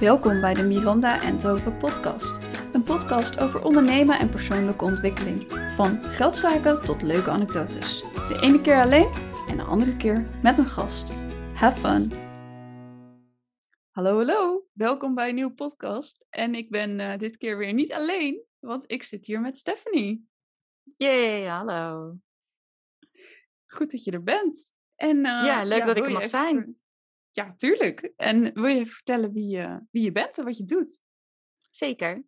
Welkom bij de Miranda en Tove podcast. Een podcast over ondernemen en persoonlijke ontwikkeling. Van geldzaken tot leuke anekdotes. De ene keer alleen en de andere keer met een gast. Have fun! Hallo, hallo. Welkom bij een nieuwe podcast. En ik ben eh, dit keer weer niet alleen, want ik zit hier met Stephanie. Yay, hallo. Goed dat je er bent. En, uh, ja, leuk dat ik er mag even- zijn. Ja, tuurlijk. En wil je vertellen wie je, wie je bent en wat je doet? Zeker.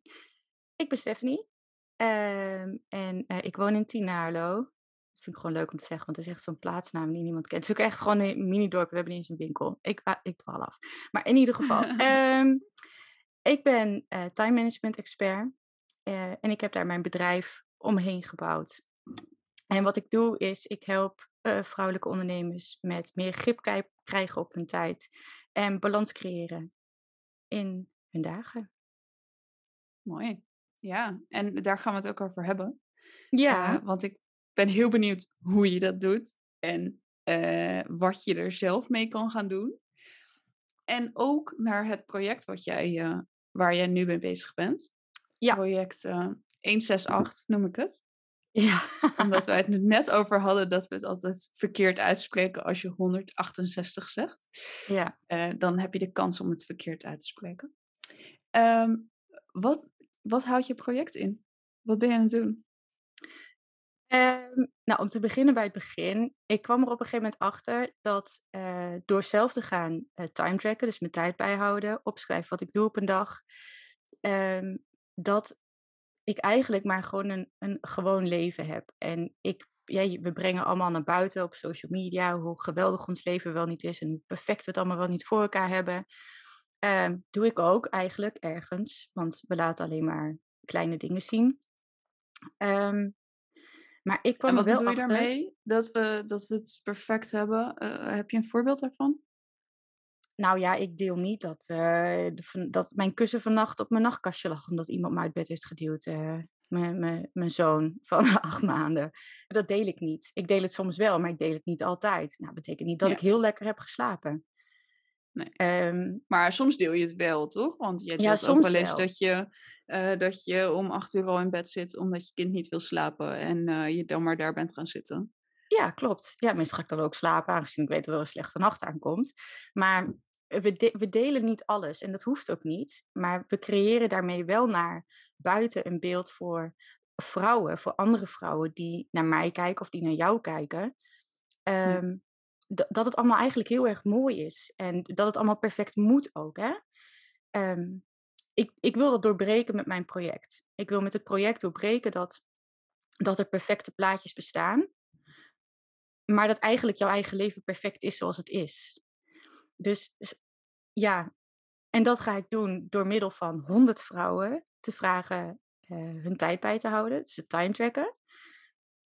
Ik ben Stephanie. Ehm, en eh, ik woon in Tienaarlo. Dat vind ik gewoon leuk om te zeggen, want het is echt zo'n plaatsnaam die niemand kent. Het is ook echt gewoon een mini-dorp. We hebben niet eens een winkel. Ik, ah, ik dwaal af. Maar in ieder geval. ehm, ik ben eh, time management expert. eh, en ik heb daar mijn bedrijf omheen gebouwd. En wat ik doe is, ik help eh, vrouwelijke ondernemers met meer grip krijgen op hun tijd. En balans creëren in hun dagen. Mooi. Ja, en daar gaan we het ook over hebben. Ja, Eh, want ik ben heel benieuwd hoe je dat doet en eh, wat je er zelf mee kan gaan doen. En ook naar het project wat jij, waar jij nu mee bezig bent. Ja. Project eh 168 noem ik het. Ja. Omdat wij het net over hadden dat we het altijd verkeerd uitspreken als je 168 zegt. ja. Eh, dan heb je de kans om het verkeerd uit te spreken. Ehm, wat, wat houdt je project in? Wat ben je aan het doen? Ehm, nou, om te beginnen bij het begin. Ik kwam er op een gegeven moment achter dat eh, door zelf te gaan eh, time tracken, dus mijn tijd bijhouden, opschrijven wat ik doe op een dag, ehm, dat ik eigenlijk maar gewoon een, een gewoon leven heb. En ik, ja, we brengen allemaal naar buiten op social media hoe geweldig ons leven wel niet is en hoe perfect we het allemaal wel niet voor elkaar hebben. Ehm, doe ik ook eigenlijk ergens, want we laten alleen maar kleine dingen zien. Ehm, maar ik kwam En wat wel bedoel je daarmee? Dat we, dat we het perfect hebben. Eh, heb je een voorbeeld daarvan? Nou ja, ik deel niet dat, eh, de dat mijn kussen vannacht op mijn nachtkastje lag omdat iemand me uit bed heeft geduwd. eh, mijn, zoon van acht maanden. Dat deel ik niet. Ik deel het soms wel, maar ik deel het niet altijd. Nou, dat betekent niet dat Ja. ik heel lekker heb geslapen. Nee. Ehm, Maar soms deel je het wel, toch? Want je Ja, deelt ook wel eens dat je, eh, dat je om acht uur al in bed zit omdat je kind niet wil slapen en je dan maar daar bent gaan zitten. Ja, klopt. Ja, meestal ga ik dan ook slapen, aangezien ik weet dat er een slechte nacht aankomt. Maar we, de- we delen niet alles en dat hoeft ook niet. Maar we creëren daarmee wel naar buiten een beeld voor vrouwen, voor andere vrouwen die naar mij kijken of die naar jou kijken. Ehm, dat het allemaal eigenlijk heel erg mooi is en dat het allemaal perfect moet ook. Hè? Ehm, ik, ik wil dat doorbreken met mijn project. Ik wil met het project doorbreken dat, dat er perfecte plaatjes bestaan maar dat eigenlijk jouw eigen leven perfect is zoals het is. Dus ja, en dat ga ik doen door middel van 100 vrouwen te vragen eh, hun tijd bij te houden, dus het time tracken.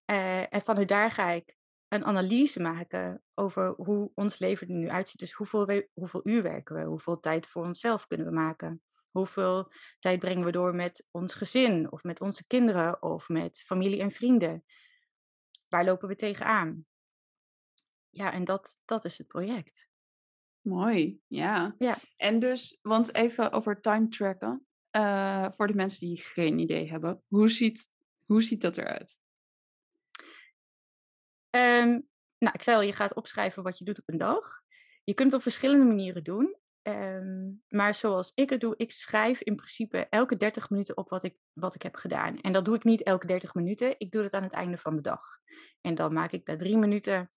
Eh, en vanuit daar ga ik een analyse maken over hoe ons leven er nu uitziet. Dus hoeveel, hoeveel uur werken we, hoeveel tijd voor onszelf kunnen we maken. Hoeveel tijd brengen we door met ons gezin of met onze kinderen of met familie en vrienden? Waar lopen we tegenaan? Ja, en dat, dat is het project. Mooi, ja. Ja. En dus, want even over time tracken. eh, voor de mensen die geen idee hebben. Hoe ziet, hoe ziet dat eruit? Ehm, nou, ik zei al, je gaat opschrijven wat je doet op een dag. Je kunt het op verschillende manieren doen. Ehm, maar zoals ik het doe, ik schrijf in principe elke 30 minuten op wat ik, wat ik heb gedaan. En dat doe ik niet elke 30 minuten. Ik doe het aan het einde van de dag. En dan maak ik daar drie minuten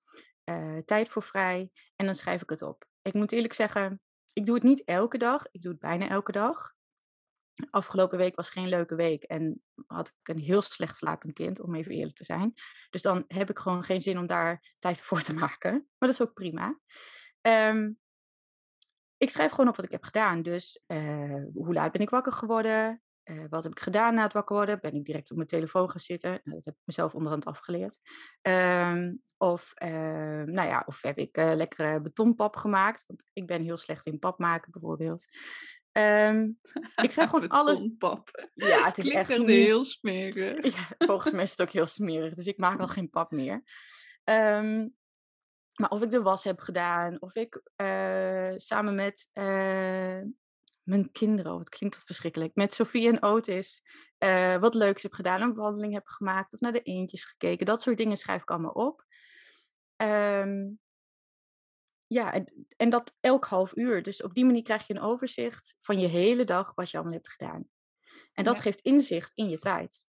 eh, tijd voor vrij. En dan schrijf ik het op. Ik moet eerlijk zeggen, ik doe het niet elke dag. Ik doe het bijna elke dag. Afgelopen week was geen leuke week en had ik een heel slecht slapend kind, om even eerlijk te zijn. Dus dan heb ik gewoon geen zin om daar tijd voor te maken. Maar dat is ook prima. Ehm, ik schrijf gewoon op wat ik heb gedaan. Dus eh, hoe laat ben ik wakker geworden? Eh, wat heb ik gedaan na het wakker worden? Ben ik direct op mijn telefoon gaan zitten? Nou, dat heb ik mezelf onderhand afgeleerd. Ehm, of, ehm, nou ja, of heb ik eh, lekkere betonpap gemaakt? Want ik ben heel slecht in pap maken, bijvoorbeeld. Ehm, ik schrijf gewoon alles. Betonpap. Ja, het is Klinkt echt niet- heel smerig. Ja, volgens mij is het ook heel smerig, dus ik maak al geen pap meer. Maar of ik de was heb gedaan, of ik eh, samen met mijn kinderen, wat klinkt dat verschrikkelijk, met Sofie en Otis uh, wat leuks heb gedaan, een wandeling heb gemaakt of naar de eendjes gekeken. Dat soort dingen schrijf ik allemaal op. Um, ja, en, en dat elk half uur. Dus op die manier krijg je een overzicht van je hele dag, wat je allemaal hebt gedaan. En dat geeft inzicht in je tijd.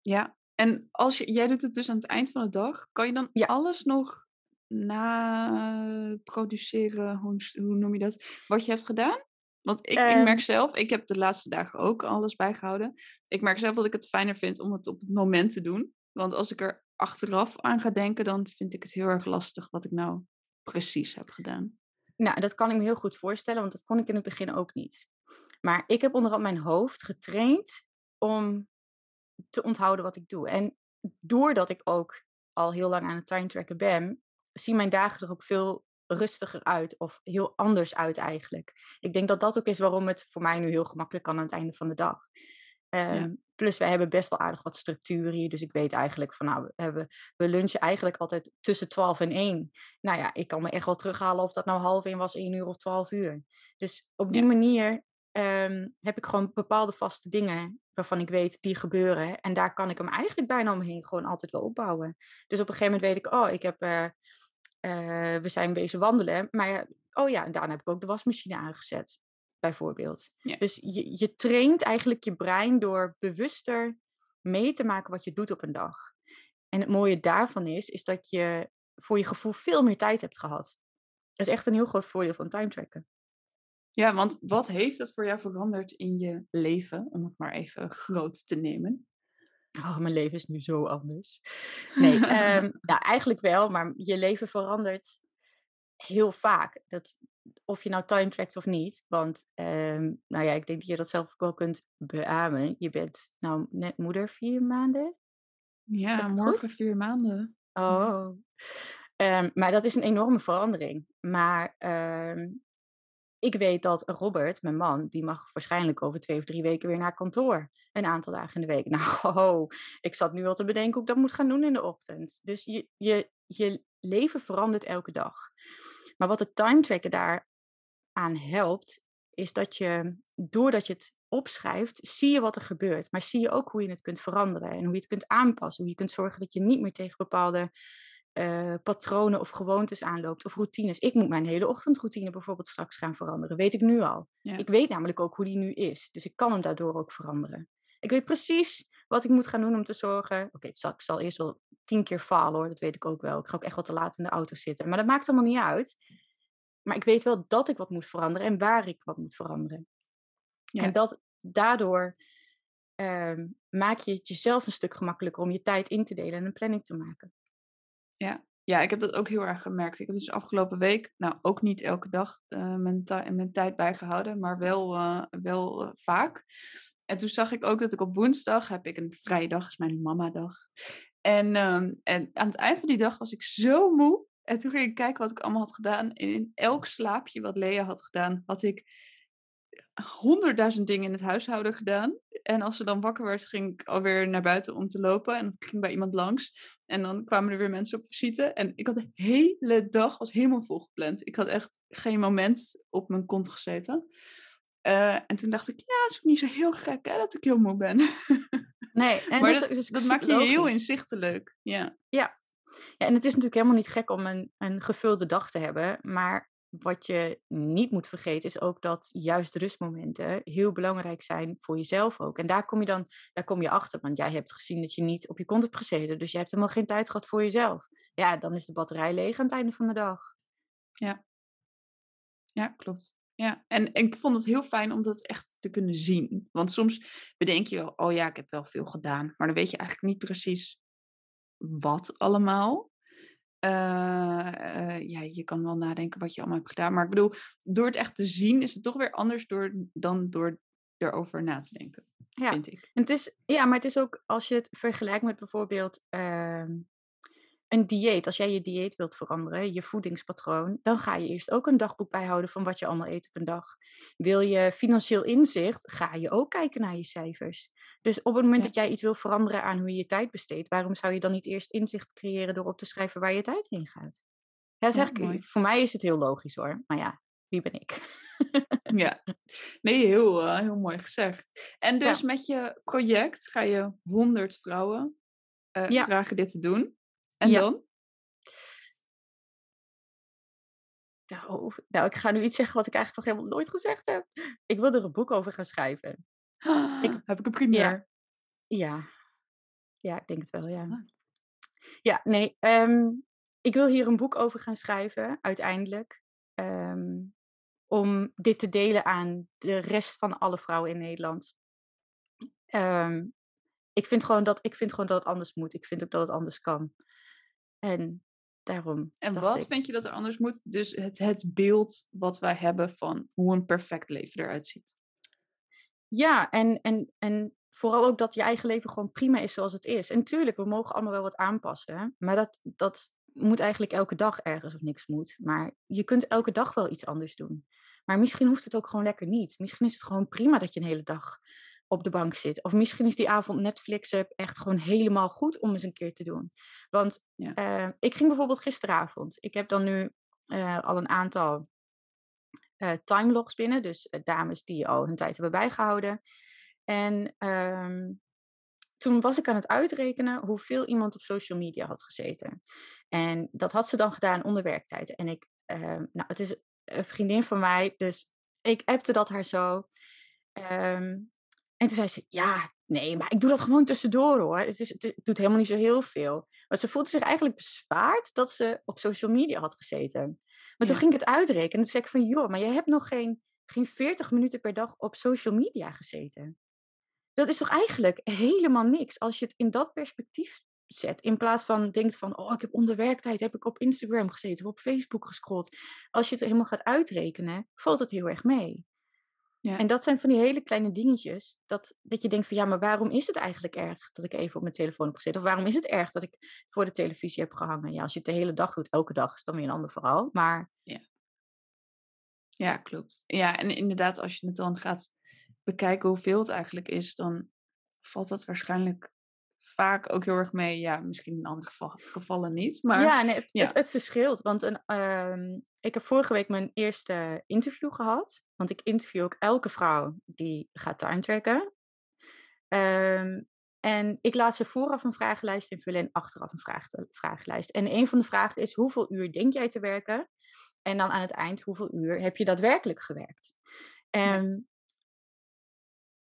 Ja, en als je, jij doet het dus aan het eind van de dag, kan je dan alles nog na produceren, hoe, hoe noem je dat, wat je hebt gedaan? Want ik, ik merk ehm. zelf, ik heb de laatste dagen ook alles bijgehouden. Ik merk zelf dat ik het fijner vind om het op het moment te doen. Want als ik er achteraf aan ga denken, dan vind ik het heel erg lastig wat ik nou precies heb gedaan. Nou, dat kan ik me heel goed voorstellen, want dat kon ik in het begin ook niet. Maar ik heb onderhand mijn hoofd getraind om te onthouden wat ik doe. En doordat ik ook al heel lang aan het time tracken ben, zien mijn dagen er ook veel rustiger uit of heel anders uit eigenlijk. Ik denk dat dat ook is waarom het voor mij nu heel gemakkelijk kan aan het einde van de dag. Ehm, plus, wij hebben best wel aardig wat structuur hier. Dus ik weet eigenlijk van, nou, we, hebben, we lunchen eigenlijk altijd tussen 12 en 1. Nou ja, ik kan me echt wel terughalen of dat nou half 1 was, 1 uur of 12 uur. Dus op die manier um, heb ik gewoon bepaalde vaste dingen waarvan ik weet die gebeuren. En daar kan ik hem eigenlijk bijna omheen gewoon altijd wel opbouwen. Dus op een gegeven moment weet ik, oh, ik heb, uh, uh, we zijn bezig wandelen. Maar oh ja, en daarna heb ik ook de wasmachine aangezet bijvoorbeeld. Dus je, je traint eigenlijk je brein door bewuster mee te maken wat je doet op een dag. En het mooie daarvan is, is dat je voor je gevoel veel meer tijd hebt gehad. Dat is echt een heel groot voordeel van time tracken. Ja, want wat heeft dat voor jou veranderd in je leven, om het maar even groot te nemen? Oh, mijn leven is nu zo anders. Nee, um, ja, eigenlijk wel, maar je leven verandert heel vaak. Dat, of je nou time trackt of niet. Want, um, nou ja, ik denk dat je dat zelf ook wel kunt beamen. Je bent nou net moeder vier maanden. Ja, morgen vier maanden. Oh. Um, maar dat is een enorme verandering. Maar um, ik weet dat Robert, mijn man, die mag waarschijnlijk over twee of drie weken weer naar kantoor. Een aantal dagen in de week. Nou, ik zat nu al te bedenken hoe ik dat moet gaan doen in de ochtend. Dus je, je, je leven verandert elke dag. Maar wat het time tracken daar aan helpt, is dat je, doordat je het opschrijft, zie je wat er gebeurt. Maar zie je ook hoe je het kunt veranderen en hoe je het kunt aanpassen. Hoe je kunt zorgen dat je niet meer tegen bepaalde uh, patronen of gewoontes aanloopt of routines. Ik moet mijn hele ochtendroutine bijvoorbeeld straks gaan veranderen. Weet ik nu al. Ik weet namelijk ook hoe die nu is. Dus ik kan hem daardoor ook veranderen. Ik weet precies wat ik moet gaan doen om te zorgen. Oké, okay, ik zal eerst wel tien keer falen hoor, dat weet ik ook wel. Ik ga ook echt wat te laat in de auto zitten. Maar dat maakt allemaal niet uit. Maar ik weet wel dat ik wat moet veranderen en waar ik wat moet veranderen. Ja. En dat daardoor uh, maak je het jezelf een stuk gemakkelijker om je tijd in te delen en een planning te maken. Ja. ja, ik heb dat ook heel erg gemerkt. Ik heb dus afgelopen week, nou ook niet elke dag, uh, mijn, mijn, tijd bijgehouden, maar wel, uh, wel uh, vaak. En toen zag ik ook dat ik op woensdag heb ik een vrije dag, is mijn mama-dag. En, um, en aan het eind van die dag was ik zo moe. En toen ging ik kijken wat ik allemaal had gedaan. En in elk slaapje wat Lea had gedaan, had ik honderdduizend dingen in het huishouden gedaan. En als ze dan wakker werd, ging ik alweer naar buiten om te lopen. En dan ging bij iemand langs. En dan kwamen er weer mensen op visite. En ik had de hele dag was helemaal volgepland. Ik had echt geen moment op mijn kont gezeten. Uh, en toen dacht ik, ja, het is ook niet zo heel gek hè, dat ik heel moe ben. Nee, en maar dat, dat, dat maakt je heel inzichtelijk. Ja. ja. Ja, en het is natuurlijk helemaal niet gek om een, een gevulde dag te hebben. Maar wat je niet moet vergeten is ook dat juist rustmomenten heel belangrijk zijn voor jezelf ook. En daar kom je dan daar kom je achter, want jij hebt gezien dat je niet op je kont hebt gezeten. Dus je hebt helemaal geen tijd gehad voor jezelf. Ja, dan is de batterij leeg aan het einde van de dag. Ja, ja klopt. Ja, en, en ik vond het heel fijn om dat echt te kunnen zien. Want soms bedenk je wel, oh ja, ik heb wel veel gedaan. Maar dan weet je eigenlijk niet precies wat allemaal. Uh, uh, ja, je kan wel nadenken wat je allemaal hebt gedaan. Maar ik bedoel, door het echt te zien is het toch weer anders door, dan door erover na te denken. Ja. Vind ik. En het is, ja, maar het is ook als je het vergelijkt met bijvoorbeeld uh, een dieet. Als jij je dieet wilt veranderen, je voedingspatroon, dan ga je eerst ook een dagboek bijhouden van wat je allemaal eet op een dag. Wil je financieel inzicht, ga je ook kijken naar je cijfers. Dus op het moment dat jij iets wil veranderen aan hoe je je tijd besteedt, waarom zou je dan niet eerst inzicht creëren door op te schrijven waar je tijd heen gaat? Ja, zeg ik, voor mij is het heel logisch hoor. Maar ja, wie ben ik? ja, nee, heel, uh, heel mooi gezegd. En dus ja. met je project ga je 100 vrouwen uh, ja. vragen dit te doen. En ja. dan? Nou, nou, ik ga nu iets zeggen wat ik eigenlijk nog helemaal nooit gezegd heb. Ik wil er een boek over gaan schrijven. Ik, heb ik een primeur? Ja. ja. ik denk het wel, ja. Ja, nee. Um, ik wil hier een boek over gaan schrijven, uiteindelijk. Um, om dit te delen aan de rest van alle vrouwen in Nederland. Um, ik, vind gewoon dat, ik vind gewoon dat het anders moet. Ik vind ook dat het anders kan. En daarom. En wat ik, vind je dat er anders moet? Dus het, het beeld wat wij hebben van hoe een perfect leven eruit ziet. Ja, en, en, en vooral ook dat je eigen leven gewoon prima is zoals het is. En tuurlijk, we mogen allemaal wel wat aanpassen. Maar dat, dat moet eigenlijk elke dag ergens of niks moet. Maar je kunt elke dag wel iets anders doen. Maar misschien hoeft het ook gewoon lekker niet. Misschien is het gewoon prima dat je een hele dag op de bank zit. Of misschien is die avond Netflix echt gewoon helemaal goed om eens een keer te doen. Want ja. uh, ik ging bijvoorbeeld gisteravond. Ik heb dan nu uh, al een aantal uh, timelogs binnen. Dus dames die al hun tijd hebben bijgehouden. En um, toen was ik aan het uitrekenen hoeveel iemand op social media had gezeten. En dat had ze dan gedaan onder werktijd. En ik, nou, het is een vriendin van mij, dus ik appte dat haar zo. Um, en toen zei ze, ja, nee, maar ik doe dat gewoon tussendoor hoor. Het, is, het doet helemaal niet zo heel veel. Maar ze voelde zich eigenlijk bezwaard dat ze op social media had gezeten. Maar toen ging ik het uitrekenen. En toen zei ik van, joh, maar je hebt nog geen, geen 40 minuten per dag op social media gezeten. Dat is toch eigenlijk helemaal niks als je het in dat perspectief zet. In plaats van denkt van, oh, ik heb onder werktijd, heb ik op Instagram gezeten of op Facebook gescrolld. Als je het helemaal gaat uitrekenen, valt het heel erg mee. Ja. En dat zijn van die hele kleine dingetjes, dat, dat je denkt van ja, maar waarom is het eigenlijk erg dat ik even op mijn telefoon heb gezeten? Of waarom is het erg dat ik voor de televisie heb gehangen? Ja, als je het de hele dag doet, elke dag is dan weer een ander verhaal. Maar... Ja. ja, klopt. Ja, en inderdaad, als je het dan gaat bekijken hoeveel het eigenlijk is, dan valt dat waarschijnlijk vaak ook heel erg mee. Ja, misschien in andere geval, gevallen niet. Maar, ja, nee, het, ja. Het, het, verschilt. Want een, um, ik heb vorige week mijn eerste interview gehad. Want ik interview ook elke vrouw die gaat time tracken. Um, en ik laat ze vooraf een vragenlijst invullen en achteraf een vraag, vragenlijst. En een van de vragen is: hoeveel uur denk jij te werken? En dan aan het eind, hoeveel uur heb je daadwerkelijk gewerkt? En ja.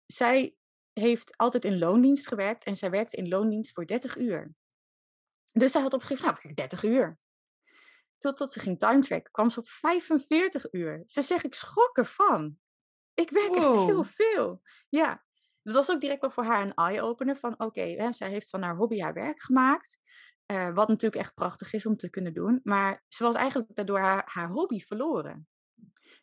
zij heeft altijd in loondienst gewerkt en zij werkte in loondienst voor 30 uur. Dus zij had opgeschreven, nou, 30 uur. Totdat ze ging timetracken, kwam ze op 45 uur. Ze zegt, ik schrok ervan. Ik werk wow. echt heel veel. Ja, dat was ook direct wel voor haar een eye-opener van, oké, okay, zij heeft van haar hobby haar werk gemaakt. Uh, wat natuurlijk echt prachtig is om te kunnen doen. Maar ze was eigenlijk daardoor haar, haar hobby verloren.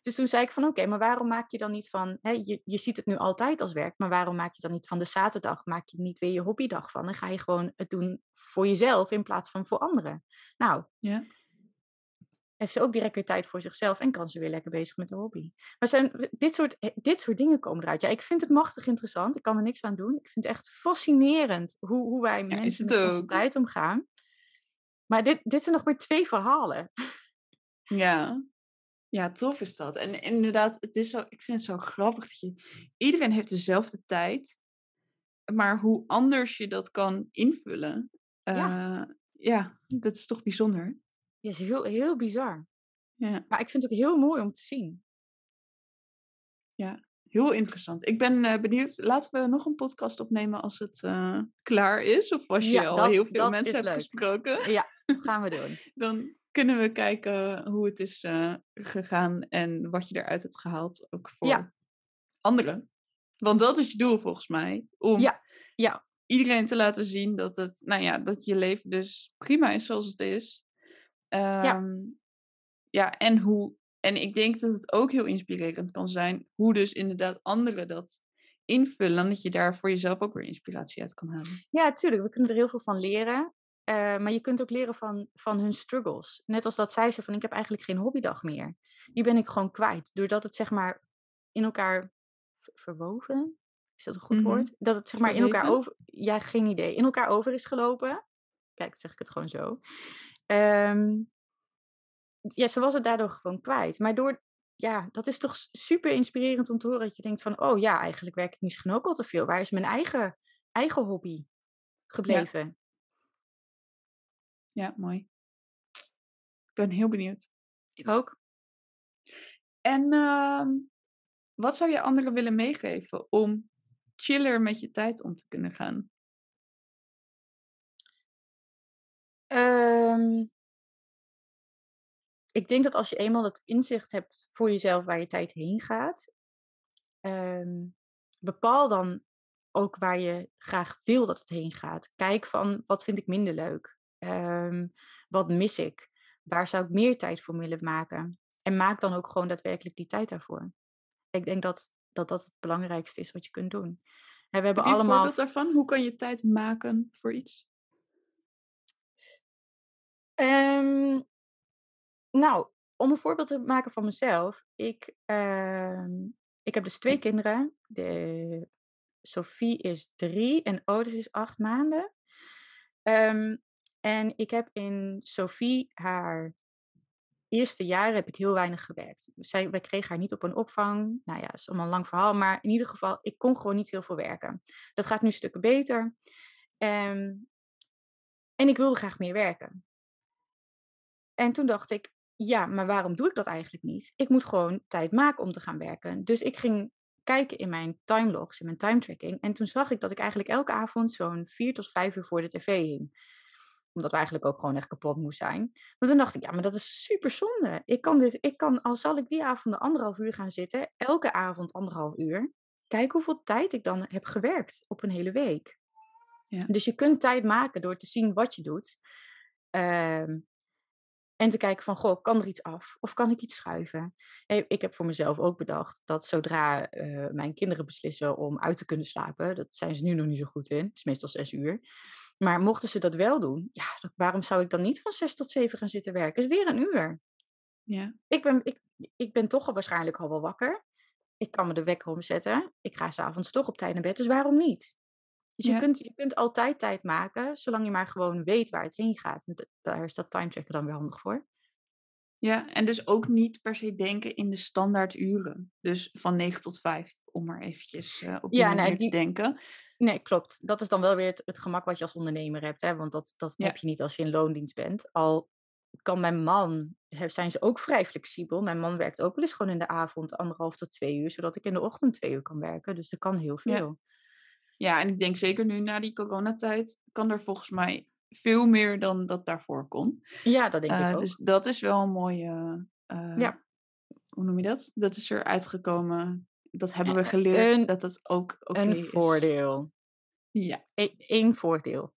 Dus toen zei ik van oké, okay, maar waarom maak je dan niet van, hè, je, je ziet het nu altijd als werk, maar waarom maak je dan niet van de zaterdag, maak je niet weer je hobbydag van? Dan ga je gewoon het doen voor jezelf in plaats van voor anderen. Nou, ja. Heeft ze ook direct weer tijd voor zichzelf en kan ze weer lekker bezig met de hobby. Maar zijn, dit, soort, dit soort dingen komen eruit. Ja, ik vind het machtig interessant, ik kan er niks aan doen. Ik vind het echt fascinerend hoe, hoe wij ja, mensen met onze tijd omgaan. Maar dit, dit zijn nog maar twee verhalen. Ja, ja, tof is dat. En inderdaad, het is zo, ik vind het zo grappig dat je... Iedereen heeft dezelfde tijd. Maar hoe anders je dat kan invullen. Ja, uh, ja dat is toch bijzonder. Ja, is heel, heel bizar. Ja. Maar ik vind het ook heel mooi om te zien. Ja, heel interessant. Ik ben uh, benieuwd. Laten we nog een podcast opnemen als het uh, klaar is. Of als je ja, al dat, heel veel mensen hebt leuk. gesproken. Ja, gaan we doen. Dan kunnen we kijken hoe het is uh, gegaan en wat je eruit hebt gehaald. Ook voor ja. anderen. Want dat is je doel volgens mij. Om ja. Ja. iedereen te laten zien dat, het, nou ja, dat je leven dus prima is zoals het is. Ja. Ehm, ja, en hoe. En ik denk dat het ook heel inspirerend kan zijn hoe dus inderdaad anderen dat invullen, dat je daar voor jezelf ook weer inspiratie uit kan halen. Ja, tuurlijk. We kunnen er heel veel van leren. Uh, maar je kunt ook leren van, van hun struggles. Net als dat zij ze van ik heb eigenlijk geen hobbydag meer. Die ben ik gewoon kwijt. Doordat het zeg maar in elkaar verwoven. Is dat een goed mm -hmm. woord? Dat het zeg maar in elkaar over. Ja, geen idee. In elkaar over is gelopen. Kijk, zeg ik het gewoon zo. Um, ja, ze was het daardoor gewoon kwijt. Maar door, ja, dat is toch super inspirerend om te horen dat je denkt van, oh ja, eigenlijk werk ik misschien ook al te veel. Waar is mijn eigen, eigen hobby gebleven? Ja, mooi. Ik ben heel benieuwd. Ik ook. En uh, wat zou je anderen willen meegeven om chiller met je tijd om te kunnen gaan? Um, ik denk dat als je eenmaal het inzicht hebt voor jezelf waar je tijd heen gaat, um, bepaal dan ook waar je graag wil dat het heen gaat. Kijk van wat vind ik minder leuk? Um, wat mis ik? Waar zou ik meer tijd voor willen maken? En maak dan ook gewoon daadwerkelijk die tijd daarvoor. Ik denk dat dat, dat het belangrijkste is wat je kunt doen. we hebben Heb je allemaal... een voorbeeld daarvan? Hoe kan je tijd maken voor iets? Um, nou, om een voorbeeld te maken van mezelf. Ik, uh, ik heb dus twee kinderen. De, Sophie is drie en Otis is acht maanden. Um, en ik heb in Sophie haar eerste jaren heb ik heel weinig gewerkt. Zij, wij kregen haar niet op een opvang. Nou ja, dat is allemaal een lang verhaal. Maar in ieder geval, ik kon gewoon niet heel veel werken. Dat gaat nu stukken beter. En ik wilde graag meer werken. En toen dacht ik, ja, maar waarom doe ik dat eigenlijk niet? Ik moet gewoon tijd maken om te gaan werken. Dus ik ging kijken in mijn timelogs, in mijn time tracking. En toen zag ik dat ik eigenlijk elke avond zo'n vier tot vijf uur voor de tv hing. Omdat we eigenlijk ook gewoon echt kapot moest zijn. Maar toen dacht ik, ja, maar dat is super zonde. Ik kan dit, ik kan, al zal ik die avond anderhalf uur gaan zitten, elke avond anderhalf uur. Kijk hoeveel tijd ik dan heb gewerkt op een hele week. Ja. Dus je kunt tijd maken door te zien wat je doet. Uh, en te kijken van, goh, kan er iets af? Of kan ik iets schuiven? Ik heb voor mezelf ook bedacht dat zodra uh, mijn kinderen beslissen om uit te kunnen slapen, dat zijn ze nu nog niet zo goed in, het is meestal zes uur. Maar mochten ze dat wel doen, ja, waarom zou ik dan niet van zes tot zeven gaan zitten werken? is weer een uur. Ja. Ik, ben, ik, ik ben toch al waarschijnlijk al wel wakker. Ik kan me de wekker omzetten. Ik ga s'avonds toch op tijd naar bed, dus waarom niet? Dus je, kunt, je kunt altijd tijd maken, zolang je maar gewoon weet waar het heen gaat. Daar is dat time tracker dan wel handig voor. Ja, en dus ook niet per se denken in de standaard uren. Dus van 9 tot 5, om maar eventjes uh, op die ja, manier te denken. Nee, klopt. Dat is dan wel weer het, het gemak wat je als ondernemer hebt. Hè? Want dat, dat heb je niet als je in loondienst bent. Al kan mijn man, zijn ze ook vrij flexibel. Mijn man werkt ook wel eens gewoon in de avond anderhalf tot twee uur, zodat ik in de ochtend twee uur kan werken. Dus dat kan heel veel. Ja. Ja, en ik denk zeker nu na die coronatijd kan er volgens mij veel meer dan dat daarvoor kon. Ja, dat denk ik uh, ook. Dus dat is wel een mooie... Uh, ja. Hoe noem je dat? Dat is er uitgekomen. Dat hebben we geleerd. Een, dat dat ook okay Een voordeel. Ja. Eén e voordeel.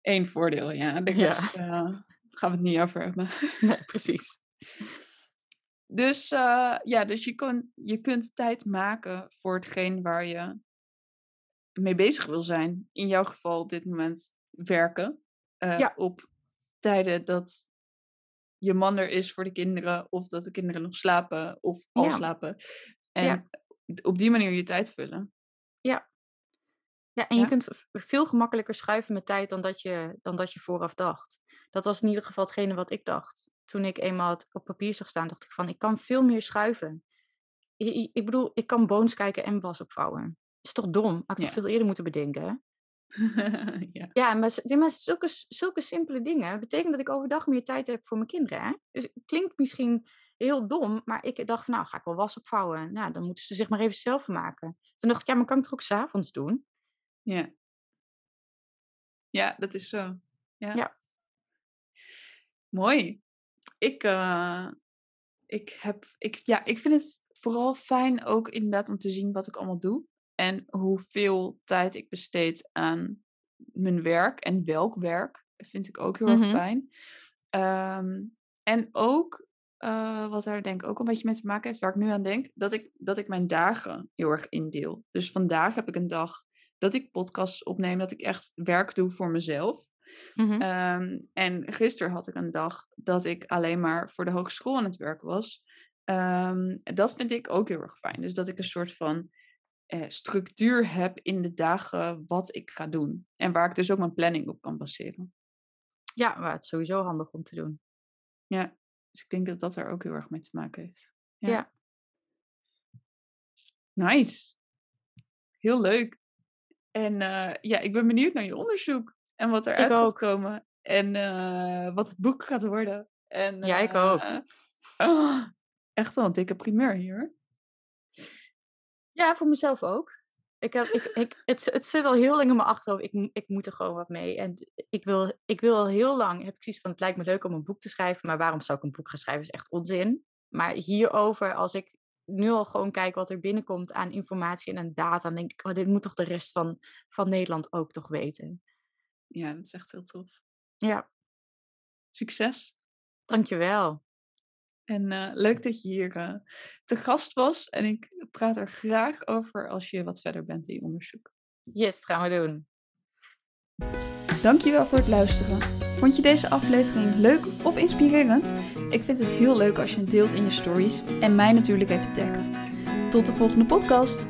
Eén voordeel, ja. Daar ja. uh, gaan we het niet over hebben. Nee, precies. Dus, uh, ja, dus je, kon, je kunt tijd maken voor hetgeen waar je mee bezig wil zijn. In jouw geval op dit moment werken. Uh, ja. Op tijden dat je man er is voor de kinderen. Of dat de kinderen nog slapen of al slapen. En ja. op die manier je tijd vullen. Ja. Ja, en je kunt veel gemakkelijker schuiven met tijd dan dat, je, dan dat je vooraf dacht. Dat was in ieder geval hetgene wat ik dacht. Toen ik eenmaal het op papier zag staan, dacht ik van, ik kan veel meer schuiven. Ik, ik bedoel, ik kan boons kijken en was opvouwen is toch dom? Had ik ja. veel eerder moeten bedenken. ja. ja, maar, maar zulke, zulke simpele dingen betekent dat ik overdag meer tijd heb voor mijn kinderen. Hè? Dus het klinkt misschien heel dom, maar ik dacht van nou ga ik wel was opvouwen. Nou, dan moeten ze zich maar even zelf maken. Toen dacht ik, ja, maar kan ik het ook s'avonds doen? Ja. Ja, dat is zo. Ja. ja. Mooi. Ik, uh, ik heb, ik, ja, ik vind het vooral fijn ook inderdaad om te zien wat ik allemaal doe. En hoeveel tijd ik besteed aan mijn werk en welk werk, vind ik ook heel erg mhm. fijn. Ehm, en ook, uh, wat daar denk ik ook een beetje mee te maken heeft, waar ik nu aan denk, dat ik, dat ik mijn dagen heel erg indeel. Dus vandaag heb ik een dag dat ik podcasts opneem, dat ik echt werk doe voor mezelf. Mm en gisteren had ik een dag dat ik alleen maar voor de hogeschool aan het werk was. Um, dat vind ik ook heel erg fijn. Dus dat ik een soort van eh, structuur heb in de dagen wat ik ga doen. En waar ik dus ook mijn planning op kan baseren. Ja, maar het is sowieso handig om te doen. Ja, dus ik denk dat dat er ook heel erg mee te maken heeft. Ja. Ja. Nice. Heel leuk. En eh, ja, ik ben benieuwd naar je onderzoek. En wat eruit gaat ook. komen. En eh, wat het boek gaat worden. En, Ja, ik ook. eh, ah, echt wel een dikke primeur hier. Ja, voor mezelf ook. Ik heb, ik, ik, het, het zit al heel lang in mijn achterhoofd. Ik, ik moet er gewoon wat mee. En ik wil, ik wil al heel lang, heb ik zoiets van, het lijkt me leuk om een boek te schrijven. Maar waarom zou ik een boek gaan schrijven? is echt onzin. Maar hierover, als ik nu al gewoon kijk wat er binnenkomt aan informatie en aan data, dan denk ik, oh, dit moet toch de rest van, van Nederland ook toch weten. Ja, dat is echt heel tof. Ja, Succes. dankjewel. En eh, leuk dat je hier eh, te gast was. En ik praat er graag over als je wat verder bent in je onderzoek. Yes, gaan we doen. Dankjewel voor het luisteren. Vond je deze aflevering leuk of inspirerend? Ik vind het heel leuk als je het deelt in je stories en mij natuurlijk even tagt. Tot de volgende podcast.